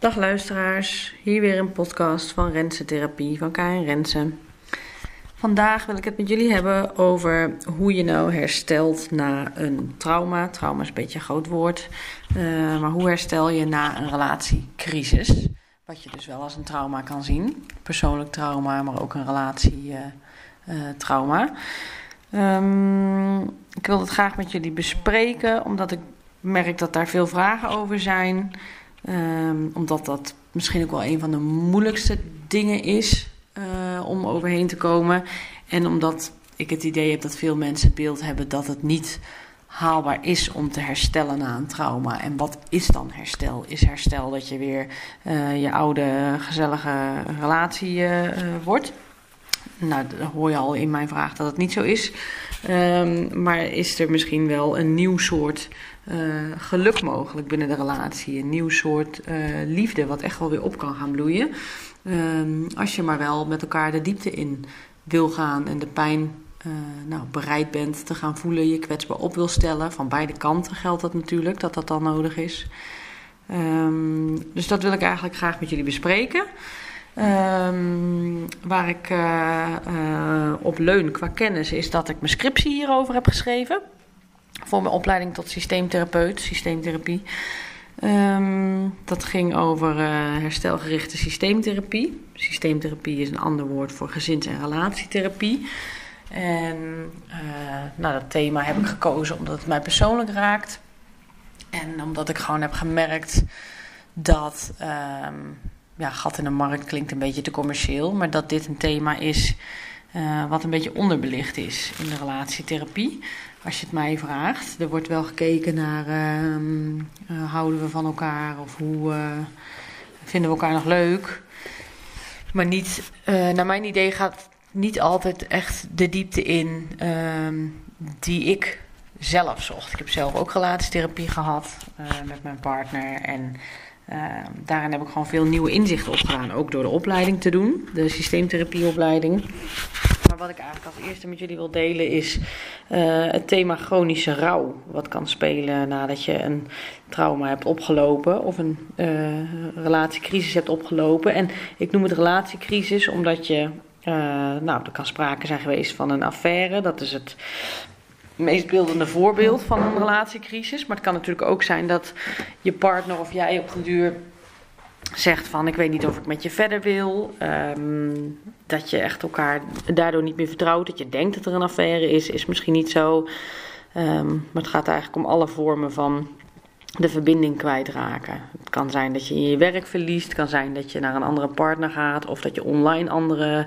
Dag luisteraars, hier weer een podcast van Rensen Therapie van Karin Rensen. Vandaag wil ik het met jullie hebben over hoe je nou herstelt na een trauma. Trauma is een beetje een groot woord, uh, maar hoe herstel je na een relatiecrisis? Wat je dus wel als een trauma kan zien. Persoonlijk trauma, maar ook een relatietrauma. Uh, um, ik wil het graag met jullie bespreken, omdat ik merk dat daar veel vragen over zijn. Um, omdat dat misschien ook wel een van de moeilijkste dingen is uh, om overheen te komen. En omdat ik het idee heb dat veel mensen het beeld hebben dat het niet haalbaar is om te herstellen na een trauma. En wat is dan herstel? Is herstel dat je weer uh, je oude gezellige relatie uh, wordt? Nou, hoor je al in mijn vraag dat het niet zo is. Um, maar is er misschien wel een nieuw soort uh, geluk mogelijk binnen de relatie? Een nieuw soort uh, liefde, wat echt wel weer op kan gaan bloeien. Um, als je maar wel met elkaar de diepte in wil gaan en de pijn uh, nou, bereid bent te gaan voelen, je kwetsbaar op wil stellen. Van beide kanten geldt dat natuurlijk, dat dat dan nodig is. Um, dus dat wil ik eigenlijk graag met jullie bespreken. Um, waar ik op leun qua kennis is dat ik mijn scriptie hierover heb geschreven. Voor mijn opleiding tot systeemtherapeut, systeemtherapie. Um, dat ging over uh, herstelgerichte systeemtherapie. Systeemtherapie is een ander woord voor gezins- en relatietherapie. En nou, dat thema heb ik gekozen omdat het mij persoonlijk raakt. En omdat ik gewoon heb gemerkt dat um, ja, gat in de markt klinkt een beetje te commercieel, maar dat dit een thema is uh, wat een beetje onderbelicht is in de relatietherapie. Als je het mij vraagt. Er wordt wel gekeken naar uh, uh, houden we van elkaar of hoe vinden we elkaar nog leuk. Maar niet, naar mijn idee gaat niet altijd echt de diepte in ehm, die ik zelf zocht. Ik heb zelf ook relatietherapie gehad met mijn partner en uh, daarin heb ik gewoon veel nieuwe inzichten opgedaan. Ook door de opleiding te doen, de systeemtherapieopleiding. Wat ik eigenlijk als eerste met jullie wil delen is uh, het thema chronische rouw. Wat kan spelen nadat je een trauma hebt opgelopen of een uh, relatiecrisis hebt opgelopen. En ik noem het relatiecrisis omdat je uh, nou, er kan sprake zijn geweest van een affaire. Dat is het meest beeldende voorbeeld van een relatiecrisis. Maar het kan natuurlijk ook zijn dat je partner of jij op den duur zegt van ik weet niet of ik met je verder wil. Um, dat je echt elkaar daardoor niet meer vertrouwt. Dat je denkt dat er een affaire is, is misschien niet zo. Um, maar het gaat eigenlijk om alle vormen van de verbinding kwijtraken. Het kan zijn dat je je werk verliest. Het kan zijn dat je naar een andere partner gaat. Of dat je online andere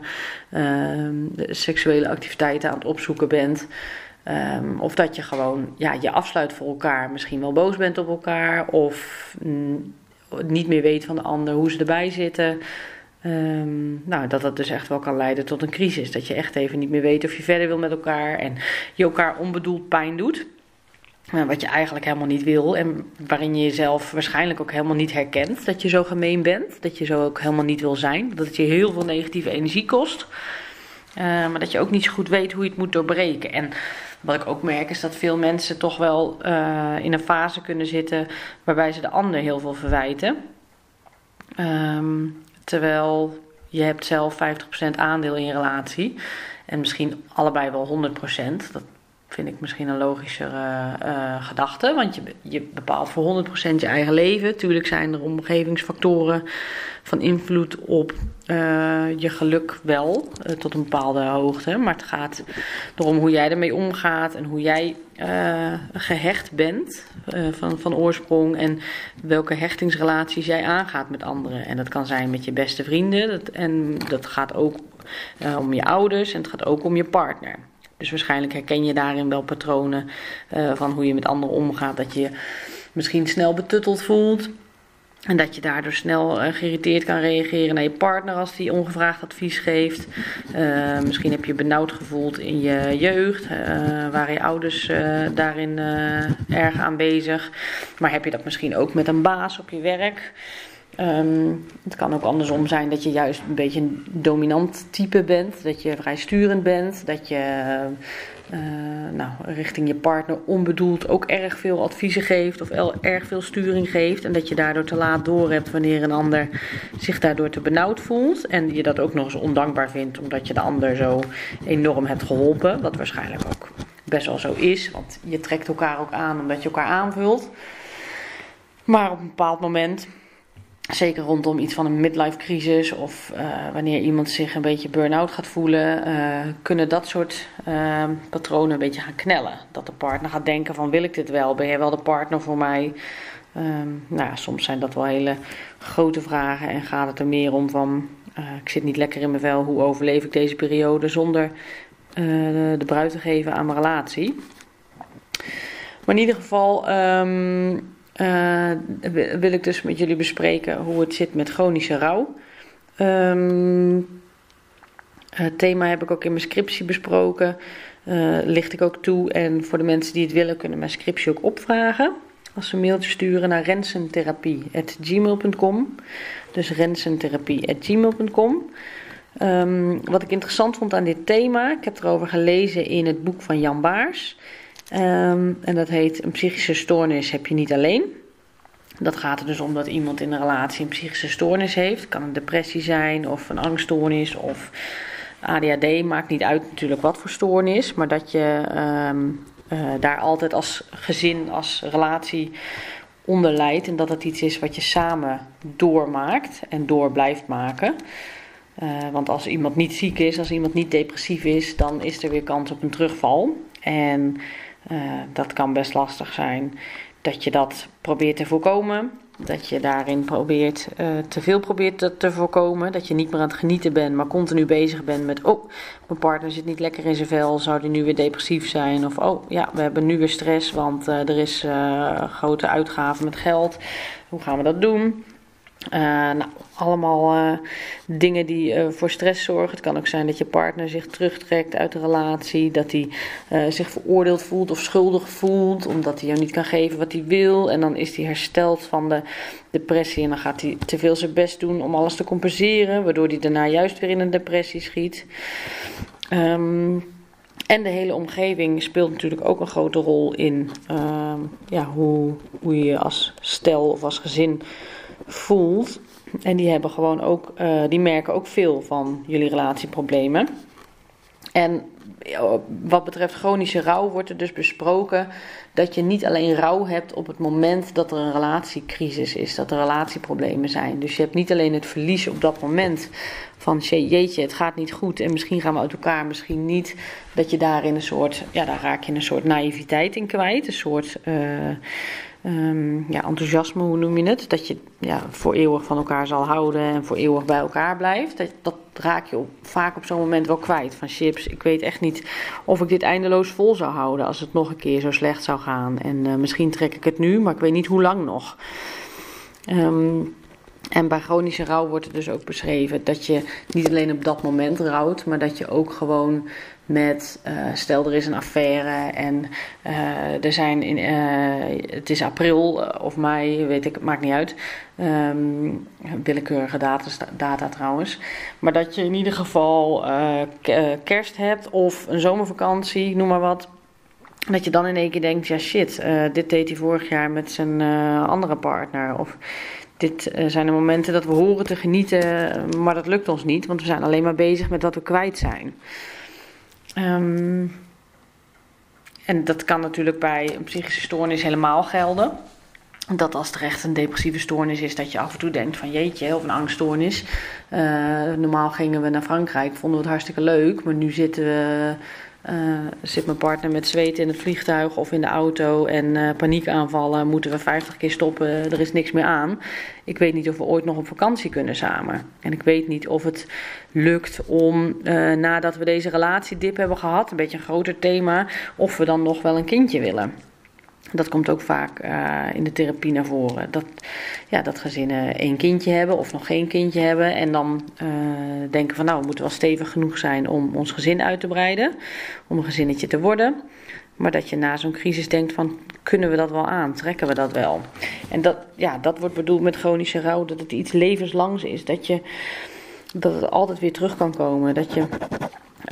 uh, seksuele activiteiten aan het opzoeken bent. Of dat je gewoon ja, je afsluit voor elkaar, misschien wel boos bent op elkaar, of mm, niet meer weet van de ander hoe ze erbij zitten. Um, nou, dat dat dus echt wel kan leiden tot een crisis. Dat je echt even niet meer weet of je verder wil met elkaar en je elkaar onbedoeld pijn doet. Wat je eigenlijk helemaal niet wil en waarin je jezelf waarschijnlijk ook helemaal niet herkent. Dat je zo gemeen bent, dat je zo ook helemaal niet wil zijn. Dat het je heel veel negatieve energie kost. Uh, maar dat je ook niet zo goed weet hoe je het moet doorbreken. En wat ik ook merk is dat veel mensen toch wel uh, in een fase kunnen zitten waarbij ze de ander heel veel verwijten. Um, terwijl je hebt zelf 50% aandeel in je relatie. En misschien allebei wel 100%. Dat vind ik misschien een logischere uh, gedachte. Want je, je bepaalt voor 100% je eigen leven. Tuurlijk zijn er omgevingsfactoren van invloed op uh, je geluk wel, uh, tot een bepaalde hoogte. Maar het gaat erom hoe jij ermee omgaat en hoe jij gehecht bent van, van oorsprong. En welke hechtingsrelaties jij aangaat met anderen. En dat kan zijn met je beste vrienden. Dat, en dat gaat ook om je ouders en het gaat ook om je partner. Dus waarschijnlijk herken je daarin wel patronen uh, van hoe je met anderen omgaat. Dat je misschien snel betutteld voelt. En dat je daardoor snel uh, geïrriteerd kan reageren naar je partner als die ongevraagd advies geeft. Uh, misschien heb je benauwd gevoeld in je jeugd. waren je ouders daarin erg aanwezig. Maar heb je dat misschien ook met een baas op je werk? Um, het kan ook andersom zijn dat je juist een beetje een dominant type bent. Dat je vrij sturend bent. Dat je uh, nou, richting je partner onbedoeld ook erg veel adviezen geeft of erg veel sturing geeft. En dat je daardoor te laat door hebt wanneer een ander zich daardoor te benauwd voelt. En je dat ook nog eens ondankbaar vindt omdat je de ander zo enorm hebt geholpen. Wat waarschijnlijk ook best wel zo is, want je trekt elkaar ook aan omdat je elkaar aanvult. Maar op een bepaald moment Zeker rondom iets van een midlife crisis of uh, wanneer iemand zich een beetje burn-out gaat voelen, uh, kunnen dat soort uh, patronen een beetje gaan knellen. Dat de partner gaat denken van wil ik dit wel? Ben jij wel de partner voor mij? Um, nou ja, soms zijn dat wel hele grote vragen en gaat het er meer om van ik zit niet lekker in mijn vel, hoe overleef ik deze periode zonder de bruid te geven aan mijn relatie? Maar in ieder geval um, uh, wil ik dus met jullie bespreken hoe het zit met chronische rouw. Um, het thema heb ik ook in mijn scriptie besproken. Uh, licht ik ook toe. En voor de mensen die het willen, kunnen mijn scriptie ook opvragen. Als ze een mailtje sturen naar rensentherapie.gmail.com. Dus rensentherapie.gmail.com. Um, ehm, wat ik interessant vond aan dit thema, ik heb erover gelezen in het boek van Jan Baars. Um, en dat heet Een psychische stoornis heb je niet alleen. Dat gaat er dus om dat iemand in een relatie een psychische stoornis heeft. Het kan een depressie zijn of een angststoornis of ADHD. Maakt niet uit natuurlijk wat voor stoornis. Maar dat je um, uh, daar altijd als gezin, als relatie onder leidt. En dat het iets is wat je samen doormaakt en door blijft maken. Uh, want als iemand niet ziek is, als iemand niet depressief is, dan is er weer kans op een terugval. En uh, dat kan best lastig zijn dat je dat probeert te voorkomen. Dat je daarin probeert uh, te veel probeert te, voorkomen. Dat je niet meer aan het genieten bent, maar continu bezig bent met: oh, mijn partner zit niet lekker in zijn vel, zou die nu weer depressief zijn? Of oh ja, we hebben nu weer stress, want uh, er is grote uitgaven met geld. Hoe gaan we dat doen? Uh, nou, allemaal uh, dingen die uh, voor stress zorgen. Het kan ook zijn dat je partner zich terugtrekt uit de relatie. Dat hij zich veroordeeld voelt of schuldig voelt. Omdat hij jou niet kan geven wat hij wil. En dan is hij hersteld van de depressie. En dan gaat hij te veel zijn best doen om alles te compenseren. Waardoor hij daarna juist weer in een depressie schiet. Um, en de hele omgeving speelt natuurlijk ook een grote rol in ja, hoe, hoe je als stel of als gezin voelt. En die hebben gewoon ook, uh, die merken ook veel van jullie relatieproblemen. En wat betreft chronische rouw wordt er dus besproken dat je niet alleen rouw hebt op het moment dat er een relatiecrisis is, dat er relatieproblemen zijn. Dus je hebt niet alleen het verlies op dat moment van jeetje, het gaat niet goed en misschien gaan we uit elkaar, misschien niet. Dat je daar in een soort, ja, daar raak je een soort naïviteit in kwijt, een soort. Uh, um, ja, enthousiasme, hoe noem je het? Dat je ja, voor eeuwig van elkaar zal houden en voor eeuwig bij elkaar blijft. Dat, dat raak je op, vaak op zo'n moment wel kwijt. Van chips, ik weet echt niet of ik dit eindeloos vol zou houden als het nog een keer zo slecht zou gaan. En uh, misschien trek ik het nu, maar ik weet niet hoe lang nog. Um, en bij chronische rouw wordt er dus ook beschreven dat je niet alleen op dat moment rouwt, maar dat je ook gewoon met, uh, stel er is een affaire en uh, er zijn, in, uh, het is april of mei, weet ik, het maakt niet uit. Um, willekeurige data, data trouwens. Maar dat je in ieder geval kerst hebt of een zomervakantie, noem maar wat. Dat je dan in één keer denkt, ja shit, dit deed hij vorig jaar met zijn andere partner. Of dit zijn de momenten dat we horen te genieten, maar dat lukt ons niet, want we zijn alleen maar bezig met wat we kwijt zijn. Um, en dat kan natuurlijk bij een psychische stoornis helemaal gelden. Dat als er echt een depressieve stoornis is, dat je af en toe denkt van jeetje, of een angststoornis. Uh, normaal gingen we naar Frankrijk, vonden we het hartstikke leuk, maar nu zitten we uh, zit mijn partner met zweet in het vliegtuig of in de auto en uh, paniekaanvallen, moeten we 50 keer stoppen, er is niks meer aan. Ik weet niet of we ooit nog op vakantie kunnen samen. En ik weet niet of het lukt om, uh, nadat we deze relatiedip hebben gehad, een beetje een groter thema, of we dan nog wel een kindje willen. Dat komt ook vaak uh, in de therapie naar voren. Dat, ja, dat gezinnen één kindje hebben of nog geen kindje hebben. En dan uh, denken van nou, we moeten wel stevig genoeg zijn om ons gezin uit te breiden. Om een gezinnetje te worden. Maar dat je na zo'n crisis denkt van, kunnen we dat wel aan? Trekken we dat wel? En dat, ja, dat wordt bedoeld met chronische rouw, dat het iets levenslangs is. Dat je dat het altijd weer terug kan komen. Dat je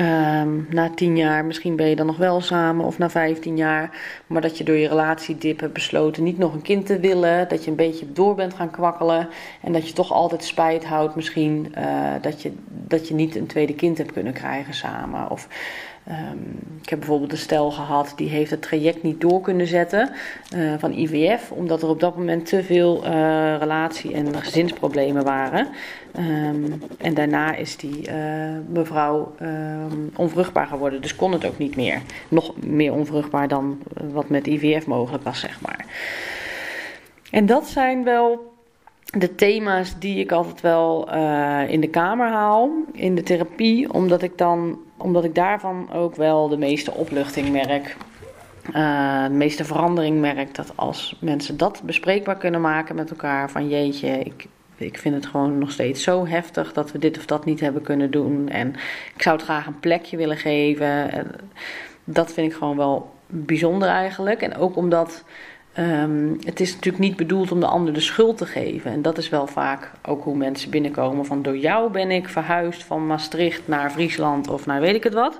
Ehm, na tien jaar, misschien ben je dan nog wel samen of na vijftien jaar. Maar dat je door je relatiedip hebt besloten niet nog een kind te willen. Dat je een beetje door bent gaan kwakkelen. En dat je toch altijd spijt houdt misschien uh, dat, je, dat je niet een tweede kind hebt kunnen krijgen samen. Of Um, ik heb bijvoorbeeld een stel gehad die heeft het traject niet door kunnen zetten uh, van IVF, omdat er op dat moment te veel uh, relatie- en gezinsproblemen waren. Um, en daarna is die uh, mevrouw um, onvruchtbaar geworden, dus kon het ook niet meer. Nog meer onvruchtbaar dan wat met IVF mogelijk was, zeg maar. En dat zijn wel de thema's die ik altijd wel in de kamer haal, in de therapie, omdat ik dan omdat ik daarvan ook wel de meeste opluchting merk. Uh, de meeste verandering merk. Dat als mensen dat bespreekbaar kunnen maken met elkaar. Van jeetje, ik, ik vind het gewoon nog steeds zo heftig dat we dit of dat niet hebben kunnen doen. En ik zou het graag een plekje willen geven. En dat vind ik gewoon wel bijzonder eigenlijk. En ook omdat Um, het is natuurlijk niet bedoeld om de ander de schuld te geven. En dat is wel vaak ook hoe mensen binnenkomen. Van door jou ben ik verhuisd van Maastricht naar Friesland of naar weet ik het wat.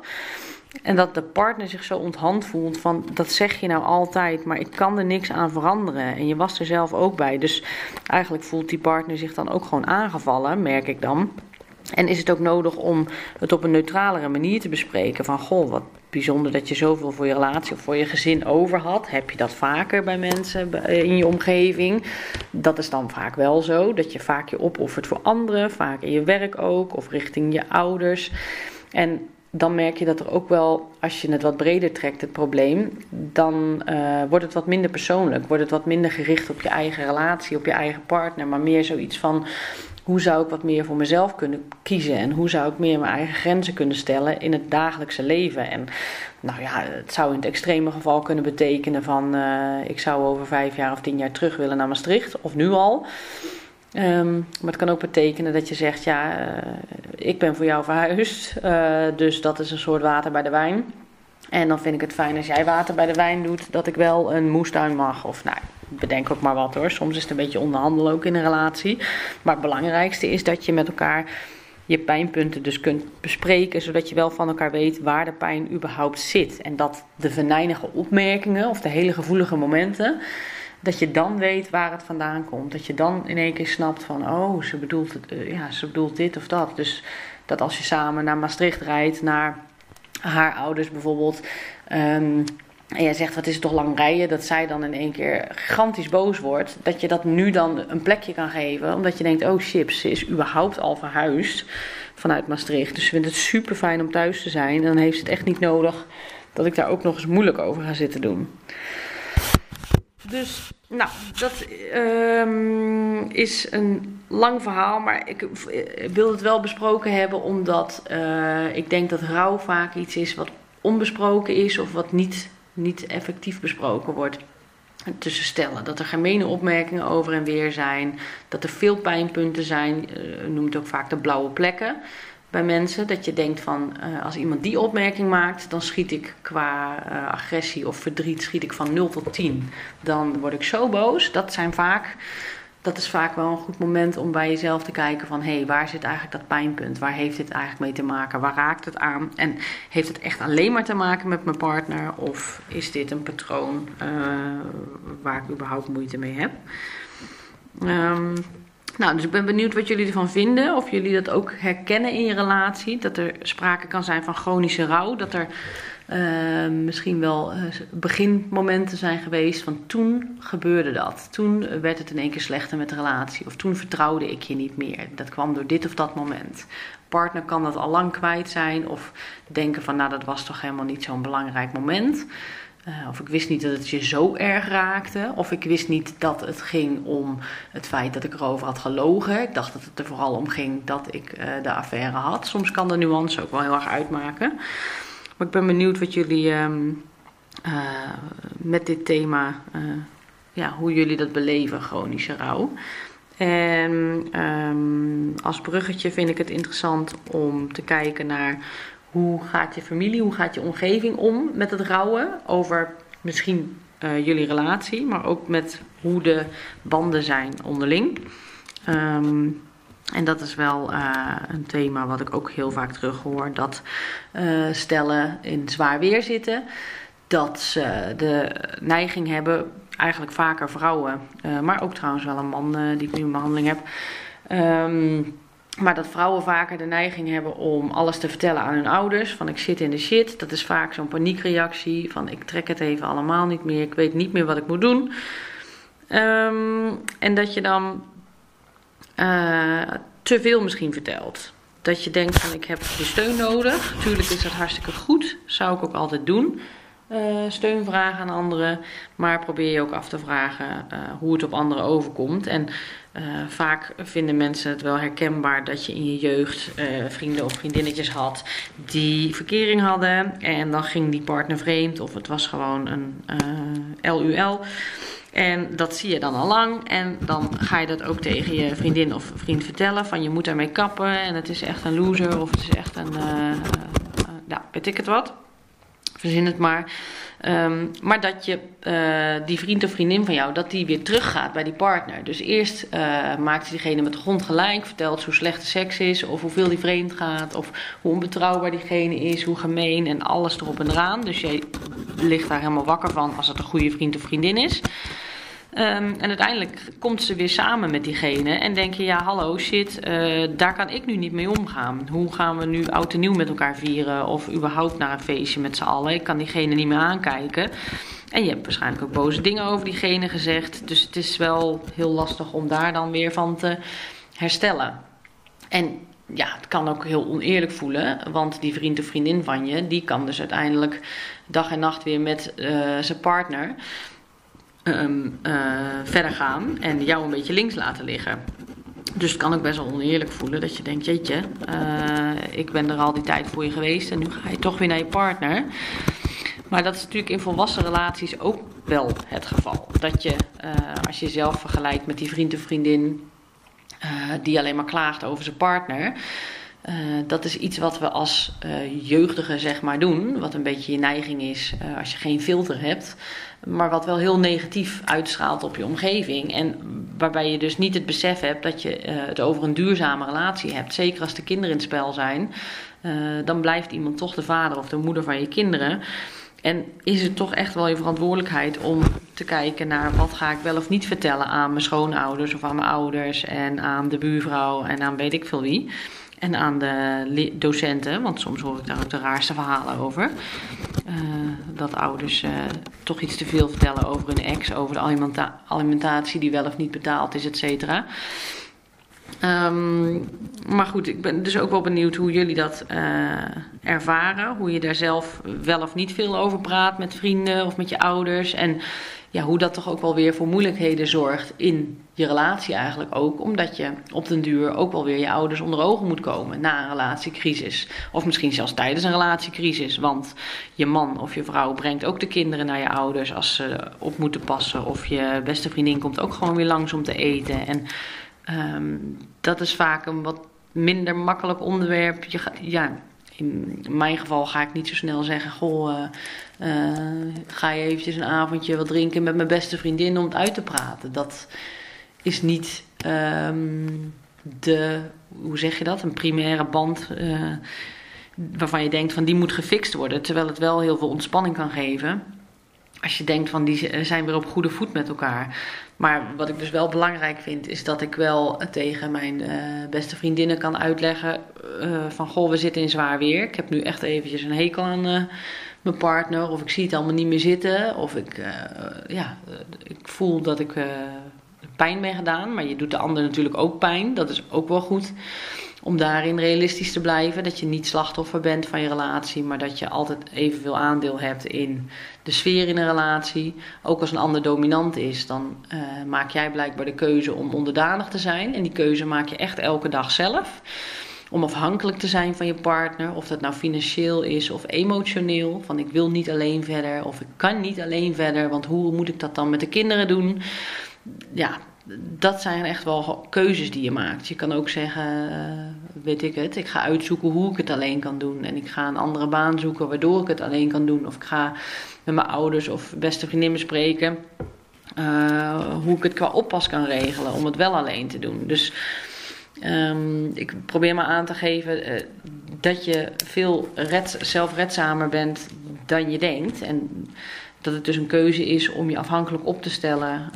En dat de partner zich zo onthand voelt van dat zeg je nou altijd, maar ik kan er niks aan veranderen. En je was er zelf ook bij. Dus eigenlijk voelt die partner zich dan ook gewoon aangevallen, merk ik dan. En is het ook nodig om het op een neutralere manier te bespreken? Van goh, wat bijzonder dat je zoveel voor je relatie of voor je gezin over had. Heb je dat vaker bij mensen in je omgeving? Dat is dan vaak wel zo. Dat je vaak je opoffert voor anderen, vaak in je werk ook of richting je ouders. En dan merk je dat er ook wel, als je het wat breder trekt, het probleem, dan uh, wordt het wat minder persoonlijk. Wordt het wat minder gericht op je eigen relatie, op je eigen partner, maar meer zoiets van hoe zou ik wat meer voor mezelf kunnen kiezen en hoe zou ik meer mijn eigen grenzen kunnen stellen in het dagelijkse leven. En nou ja, het zou in het extreme geval kunnen betekenen van uh, ik zou over vijf jaar of tien jaar terug willen naar Maastricht, of nu al. Um, maar het kan ook betekenen dat je zegt, ja, uh, ik ben voor jou verhuisd, uh, dus dat is een soort water bij de wijn. En dan vind ik het fijn als jij water bij de wijn doet, dat ik wel een moestuin mag. Of nou, bedenk ook maar wat hoor. Soms is het een beetje onderhandelen ook in een relatie. Maar het belangrijkste is dat je met elkaar je pijnpunten dus kunt bespreken, zodat je wel van elkaar weet waar de pijn überhaupt zit. En dat de venijnige opmerkingen of de hele gevoelige momenten, dat je dan weet waar het vandaan komt. Dat je dan in één keer snapt van, oh, ze bedoelt, uh, ja, ze bedoelt dit of dat. Dus dat als je samen naar Maastricht rijdt, naar haar ouders bijvoorbeeld. Um, en jij zegt, wat is het toch lang rijden? Dat zij dan in één keer gigantisch boos wordt. Dat je dat nu dan een plekje kan geven. Omdat je denkt, oh chips, ze is überhaupt al verhuisd vanuit Maastricht. Dus ze vindt het super fijn om thuis te zijn. En dan heeft ze het echt niet nodig dat ik daar ook nog eens moeilijk over ga zitten doen. Dus, nou, dat um, is een lang verhaal. Maar ik wil het wel besproken hebben. Omdat uh, ik denk dat rouw vaak iets is wat onbesproken is. Of wat niet niet effectief besproken wordt tussen stellen. Dat er gemene opmerkingen over en weer zijn. Dat er veel pijnpunten zijn. Uh, noemt ook vaak de blauwe plekken bij mensen. Dat je denkt van uh, als iemand die opmerking maakt, dan schiet ik qua uh, agressie of verdriet schiet ik van 0 tot 10. Dan word ik zo boos. Dat zijn vaak dat is vaak wel een goed moment om bij jezelf te kijken van hé, hey, waar zit eigenlijk dat pijnpunt? Waar heeft dit eigenlijk mee te maken? Waar raakt het aan? En heeft het echt alleen maar te maken met mijn partner? Of is dit een patroon uh, waar ik überhaupt moeite mee heb? Um, nou, dus ik ben benieuwd wat jullie ervan vinden. Of jullie dat ook herkennen in je relatie. Dat er sprake kan zijn van chronische rouw. Dat er uh, misschien wel uh, beginmomenten zijn geweest van toen gebeurde dat. Toen werd het in één keer slechter met de relatie. Of toen vertrouwde ik je niet meer. Dat kwam door dit of dat moment. Partner kan dat al lang kwijt zijn. Of denken van nou dat was toch helemaal niet zo'n belangrijk moment. Uh, of ik wist niet dat het je zo erg raakte. Of ik wist niet dat het ging om het feit dat ik erover had gelogen. Ik dacht dat het er vooral om ging dat ik uh, de affaire had. Soms kan de nuance ook wel heel erg uitmaken. Maar ik ben benieuwd wat jullie um, uh, met dit thema, ja, hoe jullie dat beleven, chronische rouw. En um, als bruggetje vind ik het interessant om te kijken naar hoe gaat je familie, hoe gaat je omgeving om met het rouwen over misschien uh, jullie relatie, maar ook met hoe de banden zijn onderling. Um, En dat is wel uh, een thema wat ik ook heel vaak terug hoor. Dat uh, stellen in zwaar weer zitten. Dat ze de neiging hebben, eigenlijk vaker vrouwen. Maar ook trouwens wel een man die ik nu in behandeling heb. Um, maar dat vrouwen vaker de neiging hebben om alles te vertellen aan hun ouders. Van ik zit in de shit. Dat is vaak zo'n paniekreactie. Van ik trek het even allemaal niet meer. Ik weet niet meer wat ik moet doen. Um, en dat je dan uh, te veel misschien vertelt. Dat je denkt van ik heb je steun nodig. Tuurlijk is dat hartstikke goed. Zou ik ook altijd doen. Uh, steun vragen aan anderen. Maar probeer je ook af te vragen uh, hoe het op anderen overkomt. En uh, vaak vinden mensen het wel herkenbaar dat je in je jeugd vrienden of vriendinnetjes had die verkering hadden. En dan ging die partner vreemd of het was gewoon een LUL. En dat zie je dan al lang. En dan ga je dat ook tegen je vriendin of vriend vertellen. Van je moet daarmee kappen. En het is echt een loser. Of het is echt een. Ja, weet ik het wat. Verzin het maar. Um, maar dat je uh, die vriend of vriendin van jou, dat die weer teruggaat bij die partner. Dus eerst uh, maakt diegene met de grond gelijk, vertelt hoe slecht de seks is, of hoeveel die vreemd gaat, of hoe onbetrouwbaar diegene is, hoe gemeen en alles erop en eraan. Dus je ligt daar helemaal wakker van als het een goede vriend of vriendin is. Um, en uiteindelijk komt ze weer samen met diegene en denk je, ja hallo shit, uh, daar kan ik nu niet mee omgaan. Hoe gaan we nu oud en nieuw met elkaar vieren of überhaupt naar een feestje met z'n allen? Ik kan diegene niet meer aankijken. En je hebt waarschijnlijk ook boze dingen over diegene gezegd. Dus het is wel heel lastig om daar dan weer van te herstellen. En ja, het kan ook heel oneerlijk voelen. Want die vriend of vriendin van je, die kan dus uiteindelijk dag en nacht weer met uh, zijn partner um, uh, verder gaan en jou een beetje links laten liggen. Dus het kan ook best wel oneerlijk voelen dat je denkt, jeetje, uh, ik ben er al die tijd voor je geweest en nu ga je toch weer naar je partner. Maar dat is natuurlijk in volwassen relaties ook wel het geval. Dat je, uh, als je jezelf vergelijkt met die vriend of vriendin die alleen maar klaagt over zijn partner. Dat is iets wat we als jeugdigen zeg maar doen. Wat een beetje je neiging is als je geen filter hebt maar wat wel heel negatief uitstraalt op je omgeving. En waarbij je dus niet het besef hebt dat je uh, het over een duurzame relatie hebt. Zeker als de kinderen in het spel zijn, uh, dan blijft iemand toch de vader of de moeder van je kinderen. En is het toch echt wel je verantwoordelijkheid om te kijken naar wat ga ik wel of niet vertellen aan mijn schoonouders of aan mijn ouders en aan de buurvrouw en aan weet ik veel wie. En aan de docenten, want soms hoor ik daar ook de raarste verhalen over. Uh, dat ouders uh, toch iets te veel vertellen over hun ex, over de alimenta alimentatie die wel of niet betaald is, et cetera. Um, maar goed, ik ben dus ook wel benieuwd hoe jullie dat uh, ervaren. Hoe je daar zelf wel of niet veel over praat met vrienden of met je ouders. En ja, hoe dat toch ook wel weer voor moeilijkheden zorgt in je relatie eigenlijk ook. Omdat je op den duur ook wel weer je ouders onder ogen moet komen na een relatiecrisis. Of misschien zelfs tijdens een relatiecrisis. Want je man of je vrouw brengt ook de kinderen naar je ouders als ze op moeten passen. Of je beste vriendin komt ook gewoon weer langs om te eten. En um, dat is vaak een wat minder makkelijk onderwerp. Je gaat, ja, in mijn geval ga ik niet zo snel zeggen: Goh, uh, uh, ga je eventjes een avondje wat drinken met mijn beste vriendin om het uit te praten. Dat is niet um, de, hoe zeg je dat, een primaire band. Uh, waarvan je denkt van die moet gefixt worden. Terwijl het wel heel veel ontspanning kan geven. Als je denkt van die zijn weer op goede voet met elkaar. Maar wat ik dus wel belangrijk vind, is dat ik wel tegen mijn uh, beste vriendinnen kan uitleggen: uh, van goh, we zitten in zwaar weer. Ik heb nu echt eventjes een hekel aan mijn partner. Of ik zie het allemaal niet meer zitten. Of ik, ja, ik voel dat ik pijn ben gedaan. Maar je doet de ander natuurlijk ook pijn. Dat is ook wel goed om daarin realistisch te blijven. Dat je niet slachtoffer bent van je relatie, maar dat je altijd evenveel aandeel hebt in de sfeer in een relatie. Ook als een ander dominant is, dan uh, maak jij blijkbaar de keuze om onderdanig te zijn. En die keuze maak je echt elke dag zelf. Om afhankelijk te zijn van je partner, of dat nou financieel is of emotioneel. Van ik wil niet alleen verder, of ik kan niet alleen verder, want hoe moet ik dat dan met de kinderen doen? Ja, dat zijn echt wel keuzes die je maakt. Je kan ook zeggen, uh, weet ik het, ik ga uitzoeken hoe ik het alleen kan doen. En ik ga een andere baan zoeken waardoor ik het alleen kan doen. Of ik ga met mijn ouders of beste vriendin bespreken uh, hoe ik het qua oppas kan regelen om het wel alleen te doen. Dus Ehm, ik probeer maar aan te geven uh, dat je veel red, zelfredzamer bent dan je denkt. En dat het dus een keuze is om je afhankelijk op te stellen.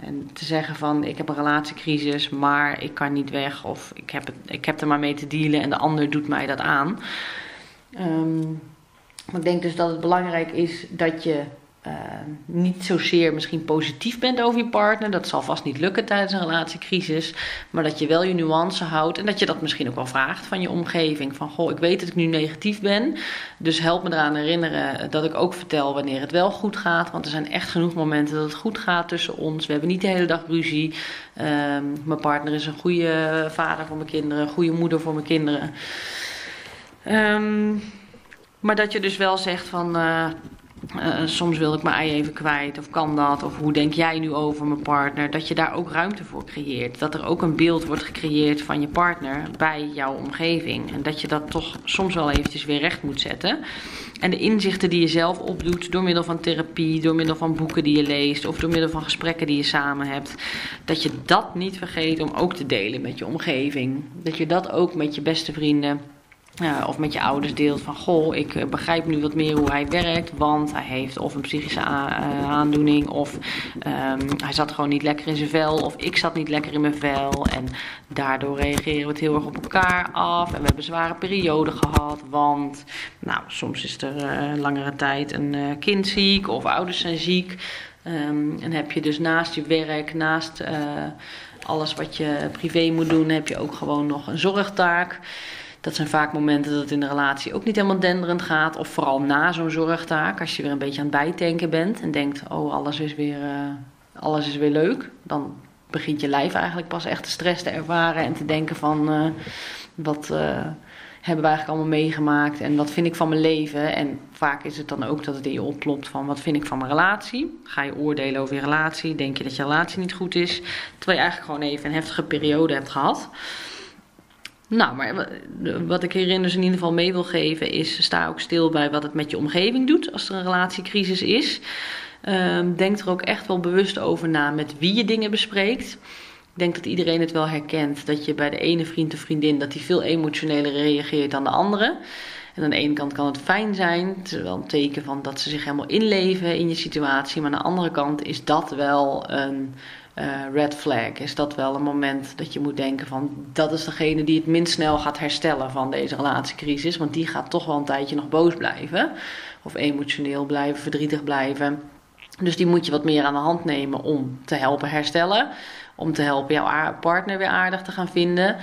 En te zeggen van ik heb een relatiecrisis, maar ik kan niet weg. Of ik heb, ik heb er maar mee te dealen en de ander doet mij dat aan. Maar ik denk dus dat het belangrijk is dat je uh, niet zozeer misschien positief bent over je partner. Dat zal vast niet lukken tijdens een relatiecrisis. Maar dat je wel je nuance houdt. En dat je dat misschien ook wel vraagt van je omgeving. Van goh, ik weet dat ik nu negatief ben. Dus help me eraan herinneren dat ik ook vertel wanneer het wel goed gaat. Want er zijn echt genoeg momenten dat het goed gaat tussen ons. We hebben niet de hele dag ruzie. Uh, mijn partner is een goede vader voor mijn kinderen. Een goede moeder voor mijn kinderen. Um, maar dat je dus wel zegt van. Uh, uh, soms wil ik mijn ei even kwijt, of kan dat, of hoe denk jij nu over mijn partner? Dat je daar ook ruimte voor creëert. Dat er ook een beeld wordt gecreëerd van je partner bij jouw omgeving. En dat je dat toch soms wel eventjes weer recht moet zetten. En de inzichten die je zelf opdoet door middel van therapie, door middel van boeken die je leest of door middel van gesprekken die je samen hebt, dat je dat niet vergeet om ook te delen met je omgeving. Dat je dat ook met je beste vrienden of met je ouders deelt van goh, ik uh, begrijp nu wat meer hoe hij werkt, want hij heeft of een psychische uh, aandoening, of um, hij zat gewoon niet lekker in zijn vel, of ik zat niet lekker in mijn vel. En daardoor reageren we het heel erg op elkaar af. En we hebben zware perioden gehad, want nou, soms is er een langere tijd een kind ziek of ouders zijn ziek. Um, en heb je dus naast je werk, naast alles wat je privé moet doen, heb je ook gewoon nog een zorgtaak. Dat zijn vaak momenten dat het in de relatie ook niet helemaal denderend gaat. Of vooral na zo'n zorgtaak, als je weer een beetje aan het bijtanken bent en denkt: oh, alles is weer, uh, alles is weer leuk. Dan begint je lijf eigenlijk pas echt de stress te ervaren en te denken: van uh, wat uh, hebben we eigenlijk allemaal meegemaakt en wat vind ik van mijn leven. En vaak is het dan ook dat het in je oplopt van wat vind ik van mijn relatie. Ga je oordelen over je relatie, denk je dat je relatie niet goed is, terwijl je eigenlijk gewoon even een heftige periode hebt gehad. Nou, maar wat ik hierin dus in ieder geval mee wil geven is: sta ook stil bij wat het met je omgeving doet als er een relatiecrisis is. Um, denk er ook echt wel bewust over na met wie je dingen bespreekt. Ik denk dat iedereen het wel herkent dat je bij de ene vriend of vriendin dat die veel emotioneler reageert dan de andere. En aan de ene kant kan het fijn zijn, het is wel een teken van dat ze zich helemaal inleven in je situatie. Maar aan de andere kant is dat wel een uh, red flag? Is dat wel een moment dat je moet denken van dat is degene die het minst snel gaat herstellen van deze relatiecrisis? Want die gaat toch wel een tijdje nog boos blijven. Of emotioneel blijven, verdrietig blijven. Dus die moet je wat meer aan de hand nemen om te helpen herstellen. Om te helpen jouw partner weer aardig te gaan vinden.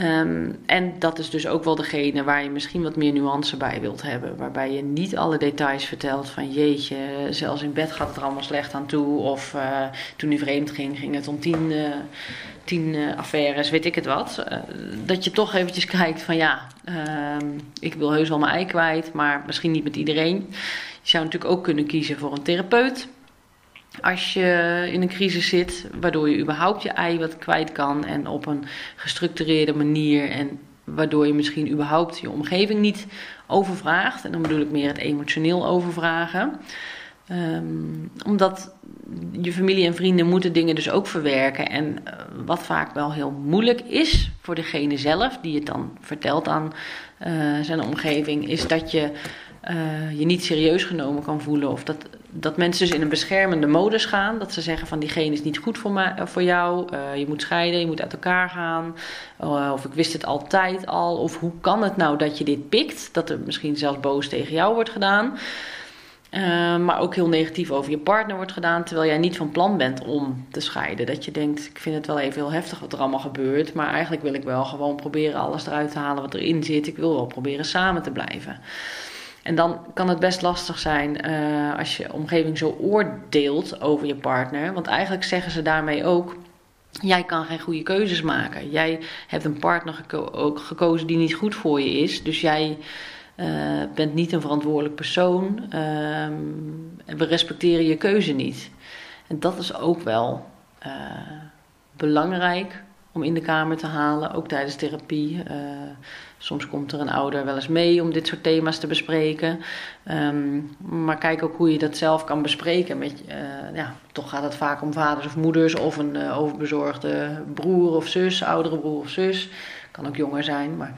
Um, en dat is dus ook wel degene waar je misschien wat meer nuance bij wilt hebben. Waarbij je niet alle details vertelt van jeetje, zelfs in bed gaat het er allemaal slecht aan toe. Of uh, toen hij vreemd ging, ging het om tien, uh, tien uh, affaires, weet ik het wat. dat je toch eventjes kijkt van ja, um, ik wil heus wel mijn ei kwijt, maar misschien niet met iedereen. Je zou natuurlijk ook kunnen kiezen voor een therapeut als je in een crisis zit, waardoor je überhaupt je ei wat kwijt kan en op een gestructureerde manier en waardoor je misschien überhaupt je omgeving niet overvraagt. En dan bedoel ik meer het emotioneel overvragen. Um, omdat je familie en vrienden moeten dingen dus ook verwerken. En uh, wat vaak wel heel moeilijk is voor degene zelf, die het dan vertelt aan uh, zijn omgeving, is dat je uh, je niet serieus genomen kan voelen. Of dat, dat mensen dus in een beschermende modus gaan. Dat ze zeggen van diegene is niet goed voor, mij, eh, voor jou. Uh, je moet scheiden, je moet uit elkaar gaan. Uh, of ik wist het altijd al. Of hoe kan het nou dat je dit pikt? Dat er misschien zelfs boos tegen jou wordt gedaan. maar ook heel negatief over je partner wordt gedaan. Terwijl jij niet van plan bent om te scheiden. Dat je denkt, ik vind het wel even heel heftig wat er allemaal gebeurt. Maar eigenlijk wil ik wel gewoon proberen alles eruit te halen wat erin zit. Ik wil wel proberen samen te blijven. En dan kan het best lastig zijn uh, als je omgeving zo oordeelt over je partner. Want eigenlijk zeggen ze daarmee ook. Jij kan geen goede keuzes maken. Jij hebt een partner ook gekozen die niet goed voor je is. Dus jij uh, bent niet een verantwoordelijk persoon. Uh, en we respecteren je keuze niet. En dat is ook wel uh, belangrijk om in de kamer te halen, ook tijdens therapie. Soms komt er een ouder wel eens mee om dit soort thema's te bespreken. Um, maar kijk ook hoe je dat zelf kan bespreken. Met, uh, ja, toch gaat het vaak om vaders of moeders of een uh, overbezorgde broer of zus, oudere broer of zus. Kan ook jonger zijn, maar,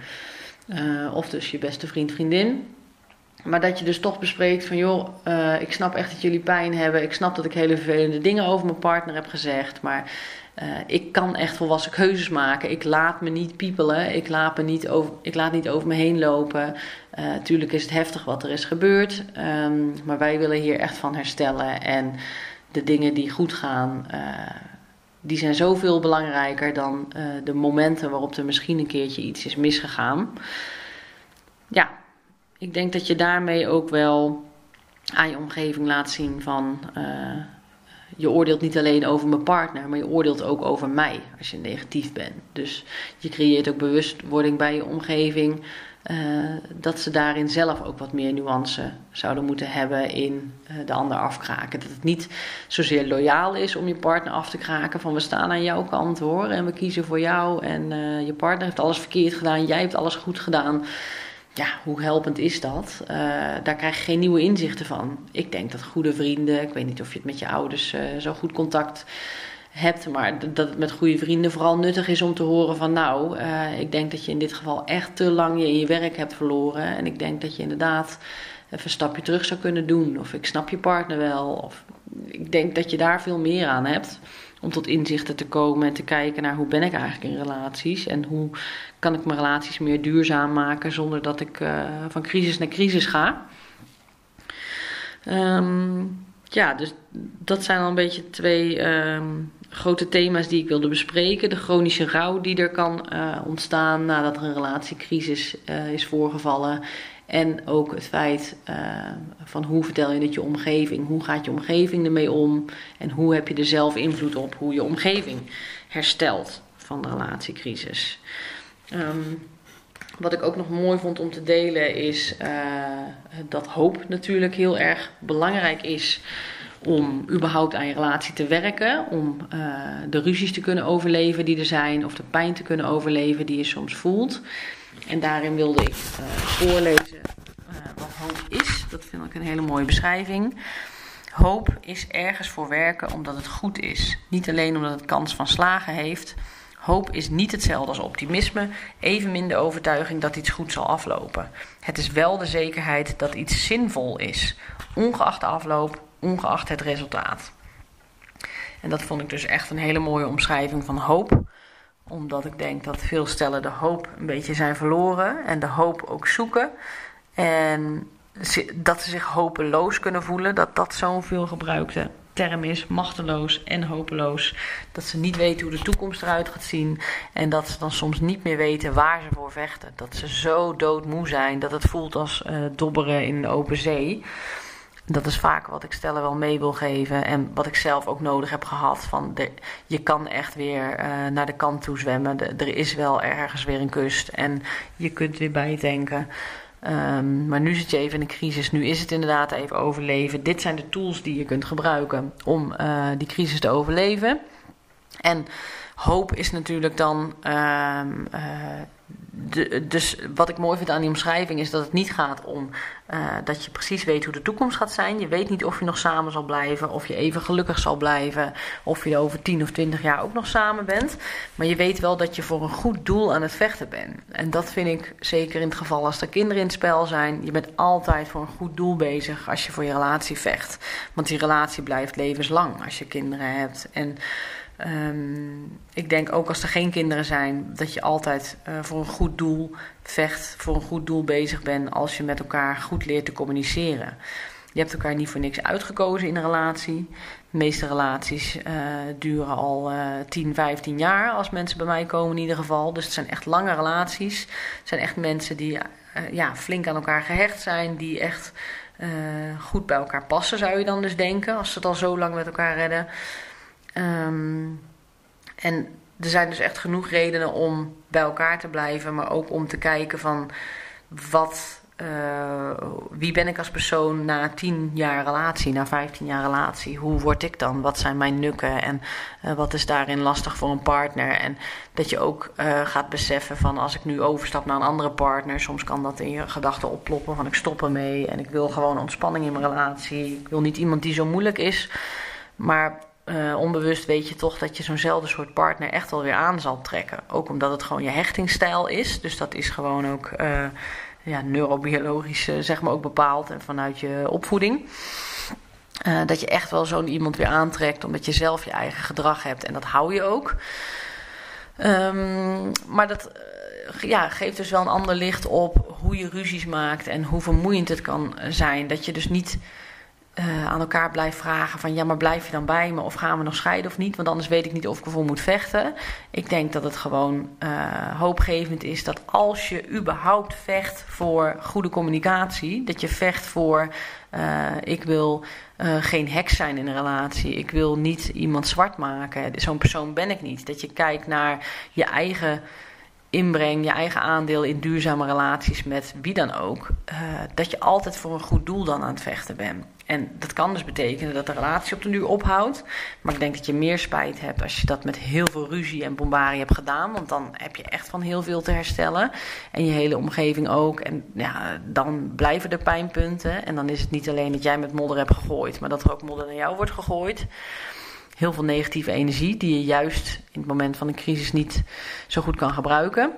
of dus je beste vriend, vriendin. Maar dat je dus toch bespreekt van joh, ik snap echt dat jullie pijn hebben. Ik snap dat ik hele vervelende dingen over mijn partner heb gezegd. Maar uh, ik kan echt volwassen keuzes maken. Ik laat me niet piepelen. Ik laat, me niet, over, ik laat niet over me heen lopen. Uh, tuurlijk is het heftig wat er is gebeurd. Um, maar wij willen hier echt van herstellen. En de dingen die goed gaan, die zijn zoveel belangrijker dan de momenten waarop er misschien een keertje iets is misgegaan. Ja, ik denk dat je daarmee ook wel aan je omgeving laat zien van je oordeelt niet alleen over mijn partner, maar je oordeelt ook over mij als je negatief bent. Dus je creëert ook bewustwording bij je omgeving uh, dat ze daarin zelf ook wat meer nuance zouden moeten hebben in uh, de ander afkraken. Dat het niet zozeer loyaal is om je partner af te kraken van we staan aan jouw kant hoor en we kiezen voor jou en je partner heeft alles verkeerd gedaan, jij hebt alles goed gedaan ja, hoe helpend is dat? Uh, daar krijg je geen nieuwe inzichten van. Ik denk dat goede vrienden, ik weet niet of je het met je ouders uh, zo goed contact hebt, maar dat het met goede vrienden vooral nuttig is om te horen van nou, uh, ik denk dat je in dit geval echt te lang je in je werk hebt verloren en ik denk dat je inderdaad even een stapje terug zou kunnen doen of ik snap je partner wel of ik denk dat je daar veel meer aan hebt om tot inzichten te komen en te kijken naar hoe ben ik eigenlijk in relaties en hoe kan ik mijn relaties meer duurzaam maken zonder dat ik uh, van crisis naar crisis ga. Um, ja, dus dat zijn al een beetje twee um, grote thema's die ik wilde bespreken. De chronische rouw die er kan uh, ontstaan nadat er een relatiecrisis uh, is voorgevallen. En ook het feit uh, van hoe vertel je het je omgeving? Hoe gaat je omgeving ermee om? En hoe heb je er zelf invloed op hoe je omgeving herstelt van de relatiecrisis? Um, wat ik ook nog mooi vond om te delen is uh, dat hoop natuurlijk heel erg belangrijk is om überhaupt aan je relatie te werken. Om uh, de ruzies te kunnen overleven die er zijn of de pijn te kunnen overleven die je soms voelt. En daarin wilde ik uh, voorlezen uh, wat hoop is. Dat vind ik een hele mooie beschrijving. Hoop is ergens voor werken omdat het goed is. Niet alleen omdat het kans van slagen heeft. Hoop is niet hetzelfde als optimisme, evenmin de overtuiging dat iets goed zal aflopen. Het is wel de zekerheid dat iets zinvol is, ongeacht de afloop, ongeacht het resultaat. En dat vond ik dus echt een hele mooie omschrijving van hoop omdat ik denk dat veel stellen de hoop een beetje zijn verloren en de hoop ook zoeken. En dat ze zich hopeloos kunnen voelen, dat dat zo'n veel gebruikte term is, machteloos en hopeloos. Dat ze niet weten hoe de toekomst eruit gaat zien en dat ze dan soms niet meer weten waar ze voor vechten. Dat ze zo doodmoe zijn dat het voelt als uh, dobberen in de open zee. Dat is vaak wat ik stellen wel mee wil geven. En wat ik zelf ook nodig heb gehad. Van de, je kan echt weer uh, naar de kant toe zwemmen. Er is wel ergens weer een kust. En je kunt weer bijtanken. Um, maar nu zit je even in een crisis. Nu is het inderdaad even overleven. Dit zijn de tools die je kunt gebruiken om uh, die crisis te overleven. En hoop is natuurlijk dan. Uh, dus wat ik mooi vind aan die omschrijving is dat het niet gaat om uh, dat je precies weet hoe de toekomst gaat zijn. Je weet niet of je nog samen zal blijven, of je even gelukkig zal blijven, of je over 10 of 20 jaar ook nog samen bent. Maar je weet wel dat je voor een goed doel aan het vechten bent. En dat vind ik zeker in het geval als er kinderen in het spel zijn. Je bent altijd voor een goed doel bezig als je voor je relatie vecht. Want die relatie blijft levenslang als je kinderen hebt. En Um, ik denk ook als er geen kinderen zijn, dat je altijd uh, voor een goed doel vecht, voor een goed doel bezig bent als je met elkaar goed leert te communiceren. Je hebt elkaar niet voor niks uitgekozen in een relatie. De meeste relaties uh, duren al uh, 10, 15 jaar als mensen bij mij komen in ieder geval. Dus het zijn echt lange relaties. Het zijn echt mensen die uh, ja, flink aan elkaar gehecht zijn, die echt goed bij elkaar passen, zou je dan dus denken, als ze het al zo lang met elkaar redden. Um, en er zijn dus echt genoeg redenen om bij elkaar te blijven, maar ook om te kijken van wat eh, wie ben ik als persoon na 10 jaar relatie, na 15 jaar relatie? Hoe word ik dan? Wat zijn mijn nukken? En uh, wat is daarin lastig voor een partner? En dat je ook uh, gaat beseffen van als ik nu overstap naar een andere partner, soms kan dat in je gedachten opploppen van ik stop ermee en ik wil gewoon ontspanning in mijn relatie. Ik wil niet iemand die zo moeilijk is. Maar uh, onbewust weet je toch dat je zo'nzelfde soort partner echt wel weer aan zal trekken. Ook omdat het gewoon je hechtingsstijl is. Dus dat is gewoon ook uh, ja, neurobiologisch uh, zeg maar ook bepaald en vanuit je opvoeding. dat je echt wel zo'n iemand weer aantrekt omdat je zelf je eigen gedrag hebt en dat hou je ook. Um, maar dat ja, geeft dus wel een ander licht op hoe je ruzies maakt en hoe vermoeiend het kan zijn. Dat je dus niet uh, aan elkaar blijft vragen van ja, maar blijf je dan bij me of gaan we nog scheiden of niet? Want anders weet ik niet of ik ervoor moet vechten. Ik denk dat het gewoon uh, hoopgevend is dat als je überhaupt vecht voor goede communicatie, dat je vecht voor uh, ik wil geen heks zijn in een relatie, ik wil niet iemand zwart maken. Zo'n persoon ben ik niet. Dat je kijkt naar je eigen inbreng, je eigen aandeel in duurzame relaties met wie dan ook, dat je altijd voor een goed doel dan aan het vechten bent. En dat kan dus betekenen dat de relatie op de duur ophoudt. Maar ik denk dat je meer spijt hebt als je dat met heel veel ruzie en bombarie hebt gedaan. Want dan heb je echt van heel veel te herstellen. En je hele omgeving ook. En ja, dan blijven er pijnpunten. En dan is het niet alleen dat jij met modder hebt gegooid, maar dat er ook modder naar jou wordt gegooid heel veel negatieve energie die je juist in het moment van een crisis niet zo goed kan gebruiken.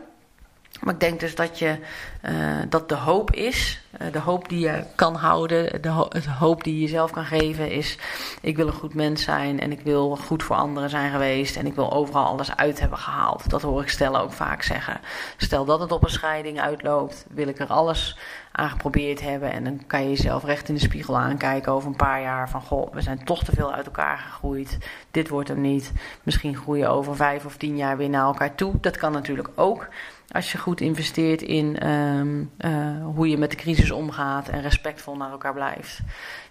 Maar ik denk dus dat, je, uh, dat de hoop is, uh, de hoop die je kan houden, de, ho de, hoop die je jezelf kan geven is: ik wil een goed mens zijn en ik wil goed voor anderen zijn geweest en ik wil overal alles uit hebben gehaald. Dat hoor ik stellen ook vaak zeggen. Stel dat het op een scheiding uitloopt, wil ik er alles aan geprobeerd hebben en dan kan je jezelf recht in de spiegel aankijken over een paar jaar van: goh, we zijn toch te veel uit elkaar gegroeid. Dit wordt hem niet. Misschien groeien over vijf of tien jaar weer naar elkaar toe. Dat kan natuurlijk ook. Als je goed investeert in um, uh, hoe je met de crisis omgaat en respectvol naar elkaar blijft.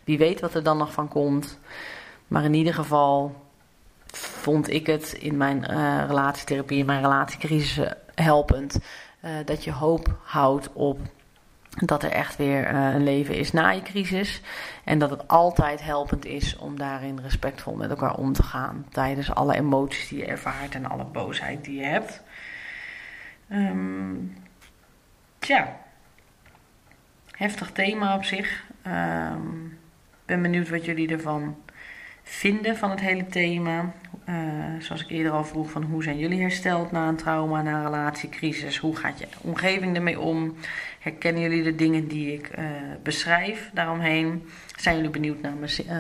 Wie weet wat er dan nog van komt. Maar in ieder geval vond ik het in mijn uh, relatietherapie, in mijn relatiecrisis helpend. Uh, dat je hoop houdt op dat er echt weer een leven is na je crisis. En dat het altijd helpend is om daarin respectvol met elkaar om te gaan. Tijdens alle emoties die je ervaart en alle boosheid die je hebt. Um, tja, heftig thema op zich. Ik um, ben benieuwd wat jullie ervan vinden van het hele thema. Uh, zoals ik eerder al vroeg, van hoe zijn jullie hersteld na een trauma, na een relatiecrisis? Hoe gaat je omgeving ermee om? Herkennen jullie de dingen die ik uh, beschrijf daaromheen? Zijn jullie benieuwd naar mijn uh,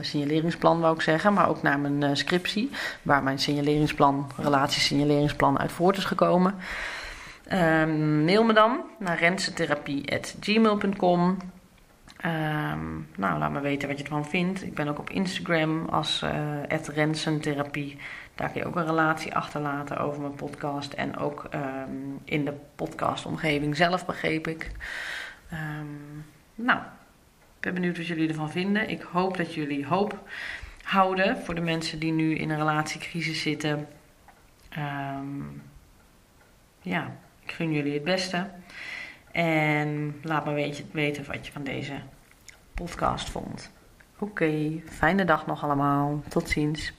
signaleringsplan, wou ik zeggen, maar ook naar mijn scriptie, waar mijn signaleringsplan, relatiesignaleringsplan uit voort is gekomen? Um, mail me dan naar rensentherapie.gmail.com. Um, nou, laat me weten wat je ervan vindt. Ik ben ook op Instagram als uh, Rensentherapie. Daar kun je ook een relatie achterlaten over mijn podcast. En ook um, in de podcastomgeving zelf, begreep ik. Um, nou, ik ben benieuwd wat jullie ervan vinden. Ik hoop dat jullie hoop houden voor de mensen die nu in een relatiecrisis zitten. ja, ik gun jullie het beste. En laat me weten wat je van deze podcast vond. Oké, fijne dag nog allemaal. Tot ziens.